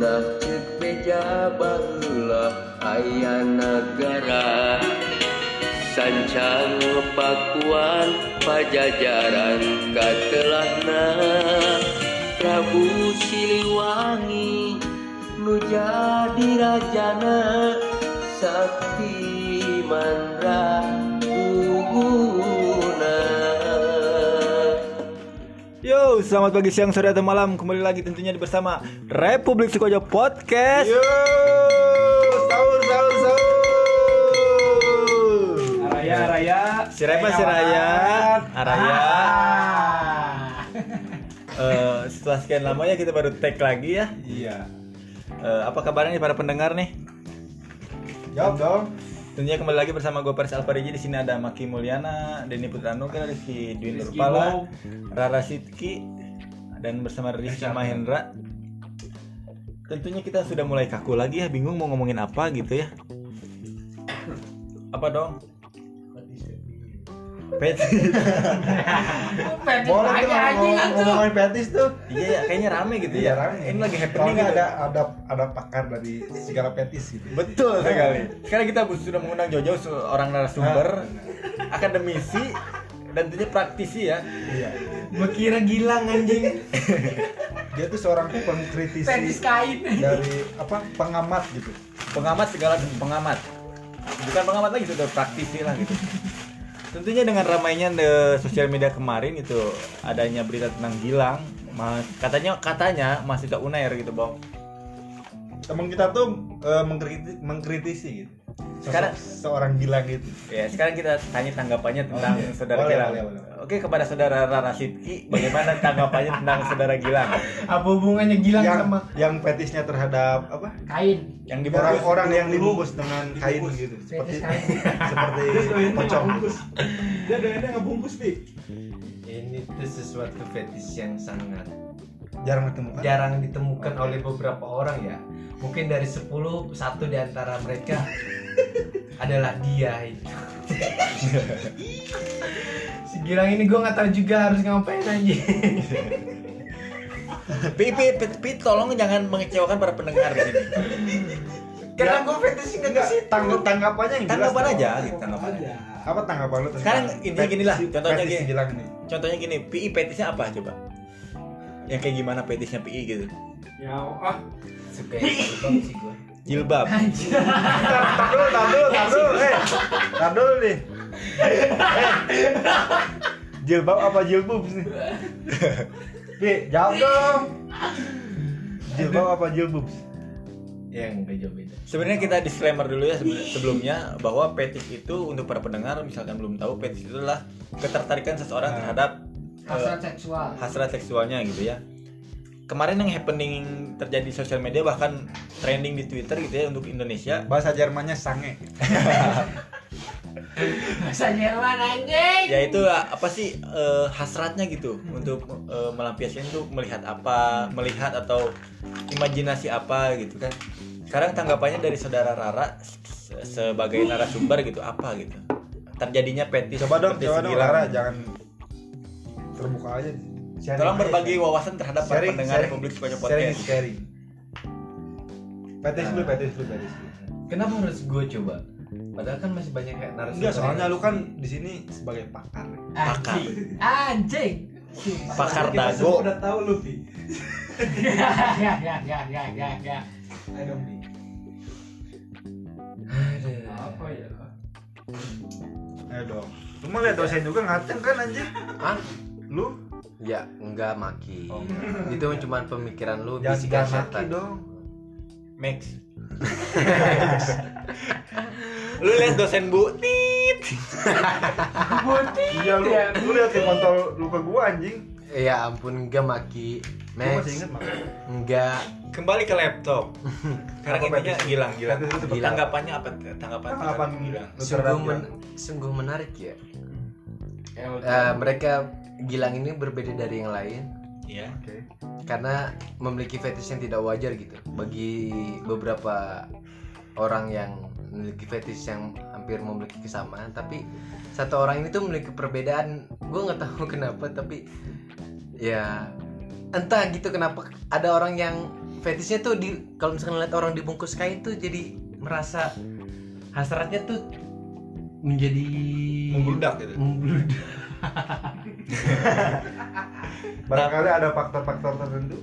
punah beja barulah aya negara. Sancang pakuan pajajaran katelahna Prabu Siliwangi nu jadi rajana Sakti Mandra Selamat pagi, siang, sore, atau malam Kembali lagi tentunya bersama Republik Sukojo Podcast Yo, sahur, sahur, sahur. Araya, Araya. Si Repa, si Raya Araya Eh, Setelah sekian lamanya kita baru tag lagi ya Iya. Eh, Apa kabarnya nih para pendengar nih? Jawab dong. Tentunya kembali lagi bersama gue Pers Alfariji di sini ada Maki Mulyana, Denny Putranugra, Rizky Dwi Nurpala. Rara Sidki, dan bersama Rizky Mahendra. Tentunya kita sudah mulai kaku lagi ya, bingung mau ngomongin apa gitu ya. Apa dong? Petis. Boleh tuh ngomong- ngomongin petis tuh. Iya ya, kayaknya rame gitu ya. rame. Ini lagi happening gitu. ada ada ada pakar dari segala petis gitu. Betul sekali. Sekarang kita sudah mengundang Jojo seorang narasumber, akademisi dan tentunya praktisi ya. Iya. Gua kira gilang anjing. Dia tuh seorang pengkritisi Petis kain. dari apa pengamat gitu. pengamat segala pengamat bukan pengamat lagi sudah praktisi lah gitu tentunya dengan ramainya the sosial media kemarin itu adanya berita tentang Gilang katanya katanya mahasiswa Unair gitu bang Teman kita tuh eh, mengkritisi, mengkritisi gitu. Sosok Sekarang- seorang bilang gitu. ya sekarang kita tanya tanggapannya tentang Oh, iya. saudara Boleh, Gilang boleh, boleh. oke kepada saudara Rara Sidki bagaimana tanggapannya tentang saudara Gilang Apa hubungannya gilang yang sama yang petisnya terhadap apa? kain? yang dibungkus Orang-orang yang dibungkus dengan kain gitu. Seperti kain. seperti pocong. Dia dengannya ngebungkus nih. Ini tuh sesuatu fetish yang sangat Jarang ditemukan. jarang ditemukan oleh beberapa orang ya. Mungkin dari 10 satu di antara mereka adalah dia itu. si Gilang ini gue nggak tahu juga harus ngapain aja. Pi, pi, pi, pi, tolong jangan mengecewakan para pendengar di sini Karena gue Enggak, ke situ. tangg- tanggapannya yang jelas tanggapan dong. aja gitu tanggapan aja Apa tanggapan lu tentang Sekarang intinya gini lah, contohnya gini. Gilang nih? Contohnya gini, PI petisnya apa coba? Yang kayak gimana petisnya PI gitu? Ya, ah. Suka yang terbang sih gue. Jilbab. Tar dulu, tar dulu, tar dulu, eh, tar dulu nih. Eh, Jilbab apa jilbub sih? Pi, jawab dong. Jilbab apa jilbub? Yang beda beda. Sebenarnya kita disclaimer dulu ya sebe- sebelumnya bahwa petis itu untuk para pendengar misalkan belum tahu petis itu adalah ketertarikan seseorang terhadap eh, Hasrat seksual. hasrat seksualnya gitu ya. Kemarin yang happening terjadi di sosial media bahkan trending di Twitter gitu ya untuk Indonesia Bahasa Jermannya sange. Bahasa Jerman anjing. yaitu apa sih eh, hasratnya gitu untuk eh, melampiaskan itu melihat apa melihat atau imajinasi apa gitu kan sekarang tanggapannya dari saudara Rara se- sebagai narasumber gitu apa gitu terjadinya petis Coba dong, coba dong. Lara, jangan terbuka aja. Sharing tolong berbagi wawasan terhadap para sharing, pendengar sharing, Republik sharing, Podcast sharing. Petis dulu, petis dulu, petis dulu. Kenapa harus gue coba? Padahal kan masih banyak kayak narasumber. Enggak, soalnya lu kan di sini sebagai pakar. Pakar. Anjing. Pakar dago udah tahu lu, Pi. Ya, ya, ya, ya, ya, ya, ya. Ayo dong, Pi. Aduh. Apa ya? Ayo dong. Lu mah lihat dosen juga ngaceng kan anjing? Ah? Lu Ya, enggak maki. Oh. Itu cuma pemikiran lu jangan bisikan jangan maki setan. dong. Max lu lihat dosen bu tit Iya lu, lu lihat di kontol lu ke gua anjing. Ya ampun, enggak maki. Max. masih inget makanya. Enggak. kembali ke laptop sekarang Apa intinya itu Gilang. tanggapannya apa tanggapan Tanggapan gilang lu Sungguh, men- sungguh menarik ya. Eh, mereka Gilang ini berbeda dari yang lain ya Oke. karena memiliki fetish yang tidak wajar gitu. Bagi beberapa orang yang memiliki fetish yang hampir memiliki kesamaan, tapi satu orang ini tuh memiliki perbedaan. Gue nggak tahu kenapa, tapi ya entah gitu kenapa ada orang yang fetishnya tuh di kalau misalkan lihat orang dibungkus kain tuh jadi merasa hasratnya tuh menjadi Membludak gitu. Membludak. Barangkali ada faktor-faktor tertentu.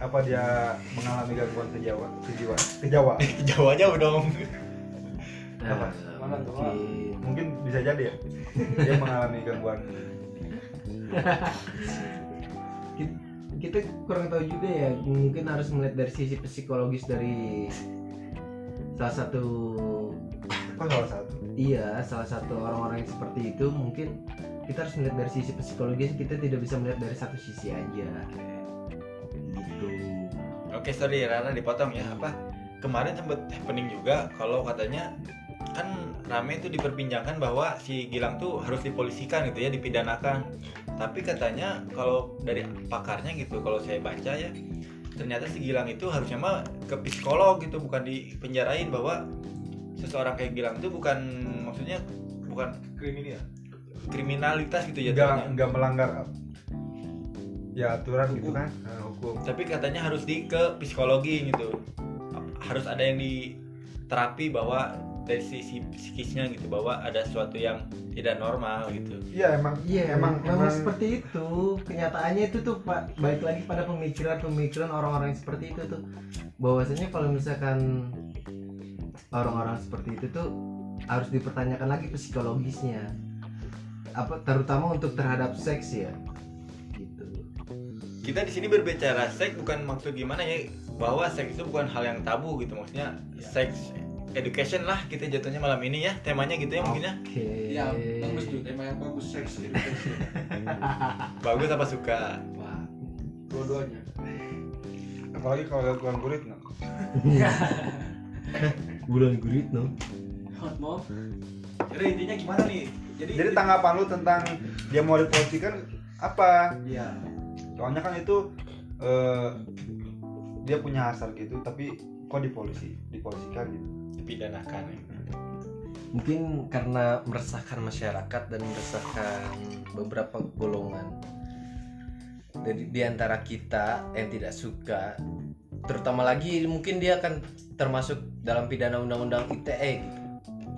Apa dia mengalami gangguan kejiwa kejiwa kejawa Jawanya dong. Apa? Mana tuh, mungkin mungkin bisa jadi ya. Dia mengalami gangguan. Ki- kita kurang tahu juga ya. Mungkin harus melihat dari sisi psikologis dari salah satu kok salah satu iya salah satu orang-orang yang seperti itu mungkin kita harus melihat dari sisi psikologis kita tidak bisa melihat dari satu sisi aja. Gitu. Oke sorry Rara dipotong ya. Apa? Kemarin sempat happening juga kalau katanya kan rame itu diperbincangkan bahwa si Gilang tuh harus dipolisikan gitu ya dipidanakan. Tapi katanya kalau dari pakarnya gitu kalau saya baca ya ternyata si Gilang itu harusnya mah ke psikolog gitu bukan dipenjarain bahwa seseorang kayak Gilang tuh bukan maksudnya bukan kriminal. kriminalitas gitu ya nggak nggak melanggar ya aturan gitu kan eh, hukum. Tapi katanya harus di ke psikologi gitu. Harus ada yang diterapi bahwa dari sisi psikisnya gitu bahwa ada sesuatu yang tidak normal gitu. Iya emang Iya, emang memang emang seperti itu. Kenyataannya itu tuh Pak, balik lagi pada pemikiran-pemikiran orang-orang yang seperti itu tuh. Bahwasanya kalau misalkan orang-orang seperti itu tuh harus dipertanyakan lagi psikologisnya. Apa terutama untuk terhadap seks ya. Gitu. kita di sini berbicara seks bukan maksud gimana ya bahwa seks itu bukan hal yang tabu gitu maksudnya seks education lah kita jatuhnya malam ini ya temanya gitu ya mungkin ya Oke. ya bagus tuh tema yang bagus seks education bagus apa suka wah dua-duanya apalagi kalau gangguan kulit no. Bulan gurit no. hot mom jadi intinya gimana nih? Jadi jadi tanggapan lu tentang dia mau dipolisikan apa? Iya. Soalnya kan itu eh, dia punya hasrat gitu tapi kok dipolisi dipolisikan gitu? Dipidanakan ya. Mungkin karena meresahkan masyarakat dan meresahkan beberapa golongan. Dari di antara kita yang tidak suka terutama lagi mungkin dia akan termasuk dalam pidana undang-undang ITE gitu.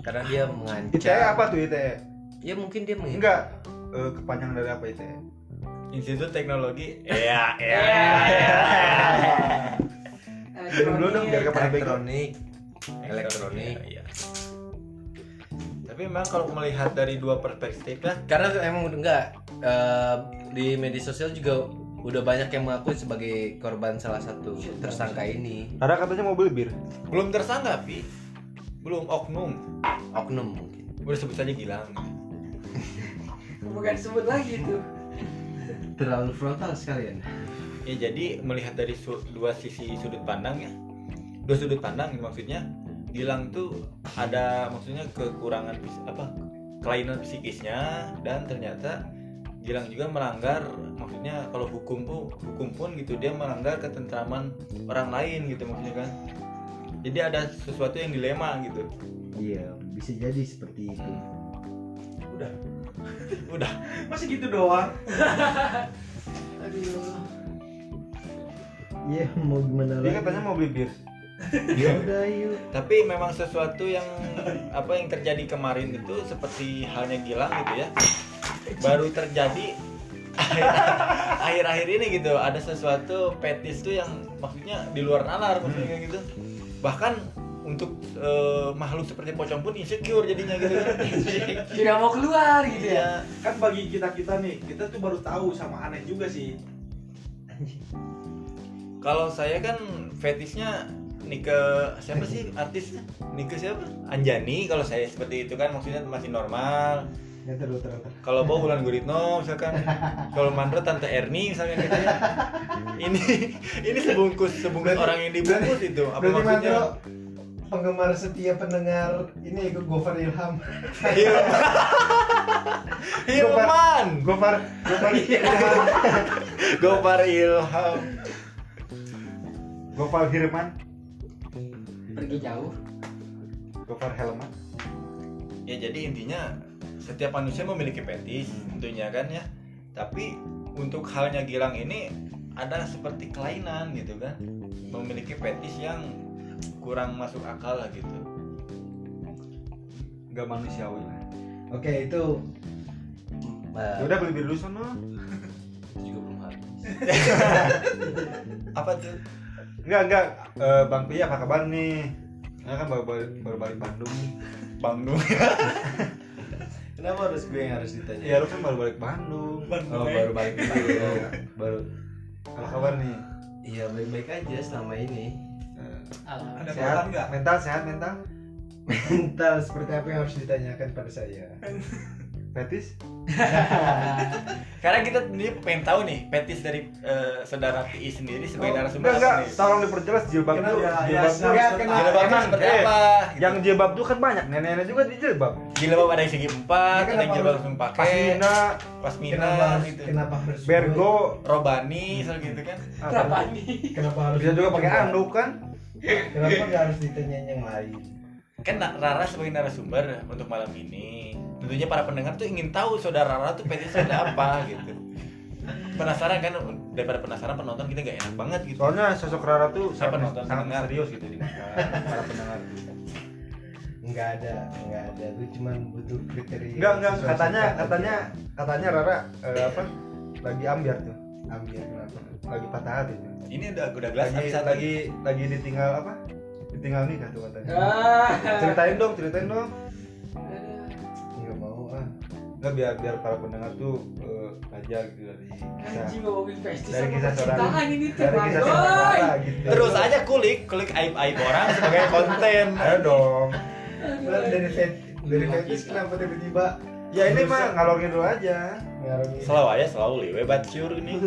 Karena dia mengancam. ITE apa tuh ITE ya mungkin dia mengancam enggak eh, kepanjangan dari apa ITE Institut Teknologi. Ya ya minum dulu dong biar elektronik. Elektronik. Iya. tapi memang kalau melihat dari dua perspektif ya karena emang enggak eh, di media sosial juga udah banyak yang mengakui sebagai korban salah satu tersangka ini. Ada katanya mobil bir. Belum tersangka pi. Belum oknum. Oknum mungkin. Udah sebut saja Gilang. Bukan sebut lagi tuh. terlalu frontal sekalian ya jadi melihat dari su- dua sisi sudut pandang ya. Dua sudut pandang maksudnya Gilang tuh ada maksudnya kekurangan apa kelainan psikisnya dan ternyata Gilang juga melanggar maksudnya kalau hukum pun hukum pun gitu dia melanggar ketentraman orang lain gitu maksudnya kan. Jadi ada sesuatu yang dilema gitu. Iya bisa jadi seperti itu. Udah. Masih gitu doang. Aduh. Iya mau gimana dia lagi? katanya mau beli bir ya udah yuk. Tapi memang sesuatu yang apa yang terjadi kemarin itu seperti halnya Gilang gitu ya baru terjadi akhir-akhir ini gitu. Ada sesuatu petis tuh yang maksudnya di luar nalar maksudnya kayak gitu. Bahkan untuk eh, makhluk seperti pocong pun insecure jadinya gitu kan. Tidak mau keluar gitu ya. Iya. kan bagi kita kita nih kita tuh baru tahu sama aneh juga sih. Kalau saya kan fetisnya Nike siapa sih artisnya? Nike siapa? Anjani kalau saya seperti itu kan maksudnya masih normal ya terus terus kalau bawa bulan Guritno misalkan. Kalau Mandro tante Erni misalkan gitu ya. Ini ini sebungkus sebungkus Berarti- orang yang dibungkus itu. Apa berarti maksudnya? Mandro penggemar setia pendengar ini ikut Gofar Ilham. Hil- Hilman Gofar Gofar Gopar Ilham. Gofar Hirman. Pergi jauh. Gofar Helman. Ya jadi intinya setiap manusia memiliki fetis tentunya kan ya. Tapi untuk halnya Gilang ini ada seperti kelainan gitu kan. Memiliki fetish yang kurang masuk akal lah gitu. Nggak manusiawi lah. Oke itu ya udah beli dulu sono itu juga belum habis. Apa tuh? Enggak, enggak. Eh, Bang Pia apa kabar nih? Ya kan baru, baru, baru balik Bandung. Bandung kenapa harus gue yang harus ditanya Ya lu kan baru balik Bandung. oh baru balik dulu Iya. baru Apa kabar nih? iya baik-baik aja selama ini Eh, Alhamdulillah. Ada sehat program nggak? Mental sehat mental? mental seperti apa yang harus ditanyakan pada saya Fetis? karena kita ini pengen tahu nih fetish dari eh, saudara TI sendiri sebagai narasumber Enggak, apa enggak. nih Tolong diperjelas jilbab itu. Ya, ya, Jilbab Emang, seperti eh, apa gitu. Yang jilbab tuh kan banyak. Nenek-nenek juga di jilbab. Jilbab ada yang segi empat ada yang jilbab langsung pakai Pasmina, pasmina kenapa harus gitu. kenapa harus Bergo, robani soal gitu kan. Nih? kenapa? Harus Bisa juga pakai anduk kan? kenapa nggak harus ditanyain yang lain? Kan Rara sebagai narasumber untuk malam ini tentunya para pendengar tuh ingin tahu saudara Rara tuh fetishnya ada apa gitu. Penasaran kan? Daripada penasaran penonton kita nggak enak banget gitu. Soalnya sosok Rara tuh sangat, nonton? sangat Pendengar. serius gitu di mata para pendengar. Nggak ada nggak ada gue cuma butuh kriteria Enggak, enggak. sesuai Katanya, aja. katanya, katanya Rara eh, apa? Lagi ambiar tuh. ambil kenapa Lagi patah hati tuh. ini udah udah gelas Lagi, satu lagi, lagi ditinggal apa? Ditinggal nikah tuh katanya. Ah. Ceritain dong, ceritain dong. nggak mau ah Enggak biar biar para pendengar tuh eh, belajar gitu dari kisah Anjing ngomongin festis dari kisah seorang percintaan ini tuh, dari kisah seorang gitu. terus aja kulik kulik aib aib orang sebagai konten Ayo dong. Lah, dari fet dari fetis kenapa tiba-tiba? Ya ini mah ngalor ngidul aja. selalu aja selalu liwe batsur ini.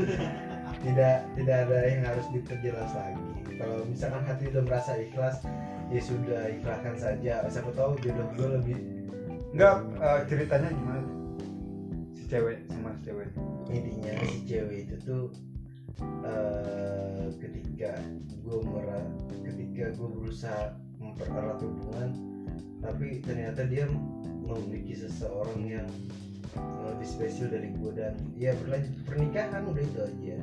Tidak tidak ada yang harus diperjelas lagi. Kalau misalkan hati udah merasa ikhlas ya sudah ikhlaskan saja. Siapa tahu jodoh gue lebih Enggak eh, ceritanya gimana? Tuh? Si cewek sama si cewek. intinya si cewek itu tuh eh, ketika gue merah ketika gue berusaha mempererat hubungan tapi ternyata dia memiliki seseorang yang lebih spesial dari gue dan ya berlanjut ke pernikahan udah itu aja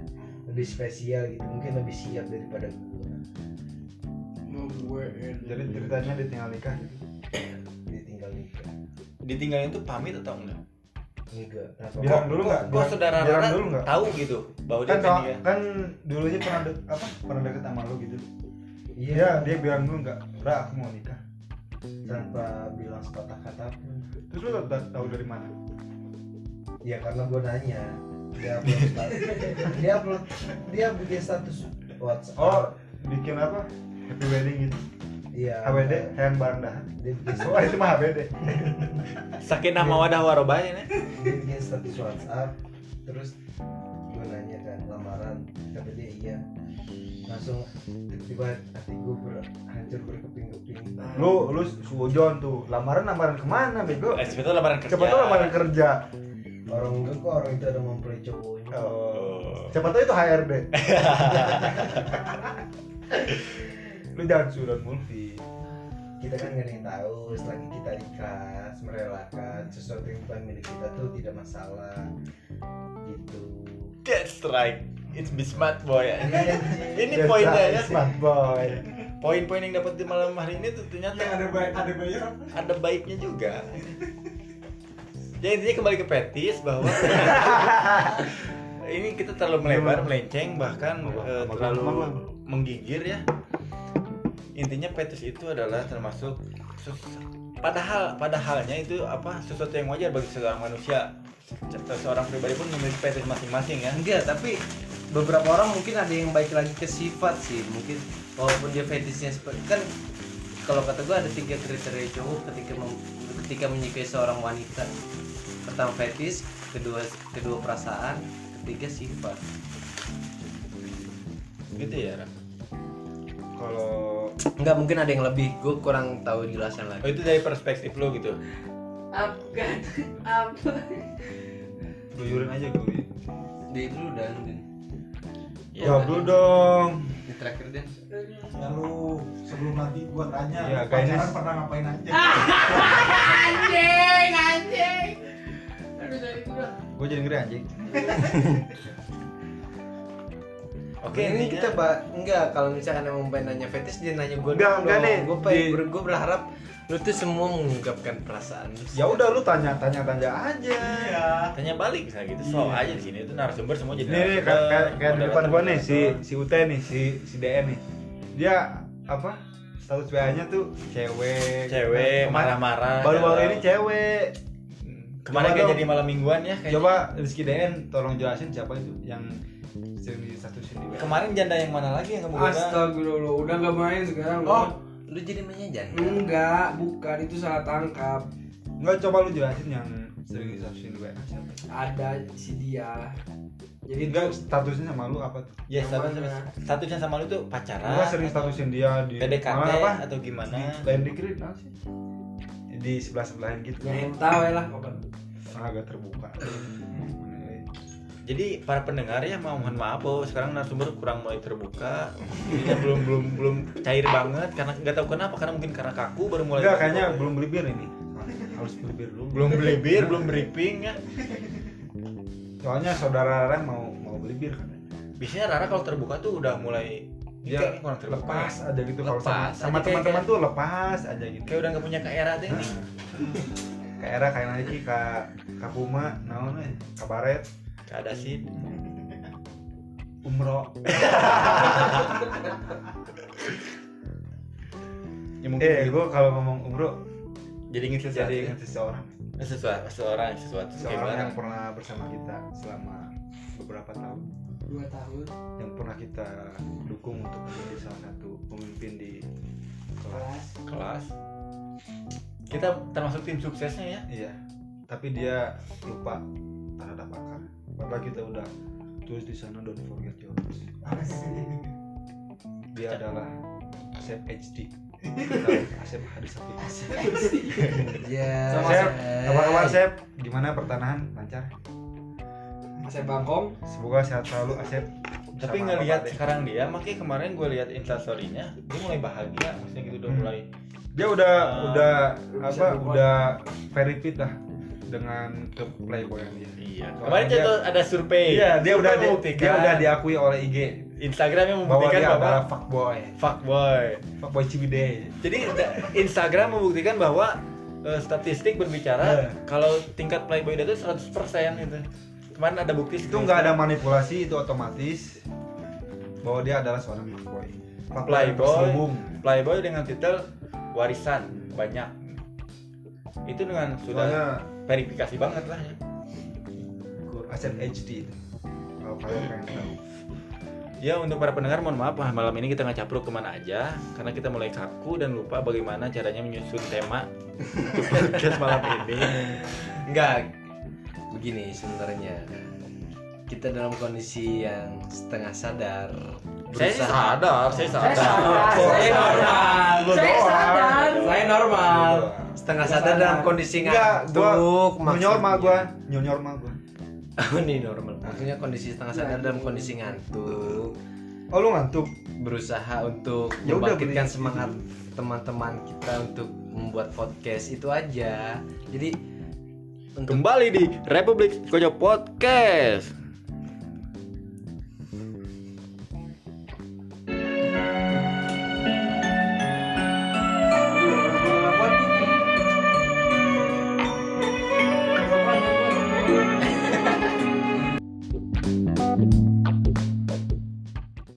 lebih spesial gitu mungkin lebih siap daripada gue Jadi ceritanya ditinggal nikah gitu. ditinggal nikah ditinggalin tuh pamit atau enggak enggak kenapa Bilang dulu nggak? kok saudara Rara dulu nggak? tahu gitu bahwa dia Kan dia kan dulunya pernah dek, apa? Pernah deket sama lu gitu. iya Iya, dia bilang dulu nggak, Ra aku mau nikah. Tanpa bilang sepatah kata pun Terus lu tau- tahu dari mana? ya karena gue nanya dia upload dia upload dia bikin status WhatsApp Oh, bikin apa? Happy wedding gitu. iya HWD, hayang barang dah. Oh, itu mah HBD. sakinah mawadah warobah ya dia bikin status WhatsApp terus gue nanya kan lamaran kata dia iya langsung tiba-tiba hati gue ber, hancur berkeping-keping Lu lu sujon tuh. Lamaran lamaran ke mana, bego? eh sebetulnya lamaran kerja Siapa tahu lamaran kerja. orang enggak kok orang itu ada mempelai cowoknya Oh. Siapa tahu itu HRD. lu jangan sudah multi. kita kan gak ada yang tahu selagi kita ikhlas merelakan sesuatu yang bukan milik kita tuh tidak masalah gitu that's right it's be smart boy ya. ini Biasa, poinnya ya. Smart boy. poin-poin yang dapat di malam hari ini tuh ternyata Yang ada baik ada apa? ada baiknya juga. Ya intinya kembali ke petis bahwa ini kita terlalu melebar melenceng bahkan eh, terlalu menggigir ya. Intinya petis itu adalah termasuk padahal padahalnya itu apa sesuatu yang wajar bagi seorang manusia. Se- seorang pribadi pun memiliki petis masing-masing ya. Enggak tapi beberapa orang mungkin ada yang baik lagi ke sifat sih mungkin walaupun dia fetishnya seperti kan kalau kata gue ada tiga kriteria cowok ketika mem- ketika menyukai seorang wanita pertama fetish kedua kedua perasaan ketiga sifat gitu ya Ram? Kalau enggak mungkin ada yang lebih gue kurang tahu jelasan oh lagi itu dari perspektif lo gitu Apa? Apa? luyurin aja gue. di dulu dan Ya, Jawab dulu dong. di terakhir dan Ya lu sebelum nanti gua tanya, Ya, pacaran guys. pernah ngapain aja? Anjing, anjing. Aduh, dari. Gue jadi ngeri anjing. Oke, ini intinya- kita bah enggak kalau misalkan emang pengen nanya fetish dia nanya gue Enggak, enggak nih, gue di- gue berharap lu tuh semua mengungkapkan perasaan lu Ya udah lu tanya tanya tanya aja. tanya balik misalnya gitu slow Iya. aja di sini itu narasumber semua jadi narasumber, kayak kayak, di depan gua nih si si Ute nih, si si DN nih. Dia apa? Status WA-nya tuh cewek. cewek Kemarin- marah-marah Baru-baru ini cewek. kemarin kayak jadi malam mingguan ya kayaknya. Coba Rizky DN tolong jelasin siapa itu yang sering di statusin di WA. kemarin janda yang mana lagi yang kamu? Astagfirullah, udah nggak main sekarang. oh lu jadi menyajan enggak, bukan itu salah tangkap. Enggak coba lu jelasin yang sering di statusin di WA siapa? Ada si dia. Jadi Enggak statusnya sama lu apa tuh? ya statusnya mana? statusnya sama lu tuh pacaran Enggak sering statusin dia di PDKT apa? atau gimana Lain dikit nah sih. Di sebelah sebelahan gitu. yang tahu ya lah kapan. agak terbuka. jadi para pendengar ya mau mohon maaf oh sekarang narasumber kurang mulai terbuka Jadinya belum belum belum cair banget karena nggak tahu kenapa karena mungkin karena kaku baru mulai Enggak kayaknya belum beli bir ini. Harus beli bir dulu. belum beli bir belum briefing ya Soalnya saudara Rara mau mau beli bir kan. biasanya Rara kalau terbuka tuh udah mulai Dia kayak kurang terbuka lepas aja gitu kalau sama, Lepas sama teman-teman tuh lepas aja gitu. kayak udah nggak punya KRA deh nih era kayak lagi ka ka Puma, naon eh, kabaret, ada sih umroh. ya mungkin Eh, gua kalau ngomong umroh jadi inget sesuatu jadi ingat seseorang. sesuatu seseorang sesuatu Seseorang yang pernah bersama kita selama beberapa tahun Dua tahun. yang pernah kita dukung untuk menjadi salah satu pemimpin di kelas. Kelas. kelas kita termasuk tim suksesnya ya Iya. Tapi dia lupa terhadap akar. Padahal kita udah tulis di sana don't forget your roots. Dia adalah Asep HD. Asep Hadis Safi. ya Asep, Asep. apa kabar Asep? Gimana pertanahan? Lancar? Masih bangkong. Semoga sehat selalu Asep. tapi Sama ngelihat sekarang dia makanya kemarin gue lihat instastorynya dia mulai bahagia maksudnya gitu udah Hmm. mulai dia udah Ah, udah apa udah very fit lah dengan ke playboy dia. iya Soalnya kemarin dia- contoh ada survei Iya, dia udah di- dia udah diakui oleh IG Instagramnya bahwa membuktikan dia bahwa, adalah fuckboy. fuckboy Fuckboy Cibide. jadi Instagram membuktikan bahwa eh, statistik berbicara Eh. kalau tingkat playboy dia itu 100% gitu kemarin ada bukti Itu nggak ada manipulasi, itu otomatis bahwa dia adalah seorang fuckboy. Fuckboy Playboy. terselubung. playboy dengan titel warisan banyak itu dengan sudah Soalnya verifikasi banget lah ya Asep HD itu. Kalau kalian pengen tahu. Ya untuk para pendengar mohon maaf malam ini kita nggak capruk ke mana aja karena kita mulai kaku dan lupa bagaimana caranya menyusun tema untuk podcast malam ini. enggak begini sebenarnya kita dalam kondisi yang setengah sadar Saya sadar, saya sadar. sadar. Saya iya. normal. Saya sadar. Saya normal. Setengah sadar dalam kondisi ngantuk new normal gua, new normal gua. oh, ini normal maksudnya kondisi setengah sadar dalam kondisi ngantuk Oh lu ngantuk? berusaha untuk Ya udah, membangkitkan semangat teman-teman kita untuk membuat podcast itu aja jadi untuk Kembali di Republik Kojo Podcast.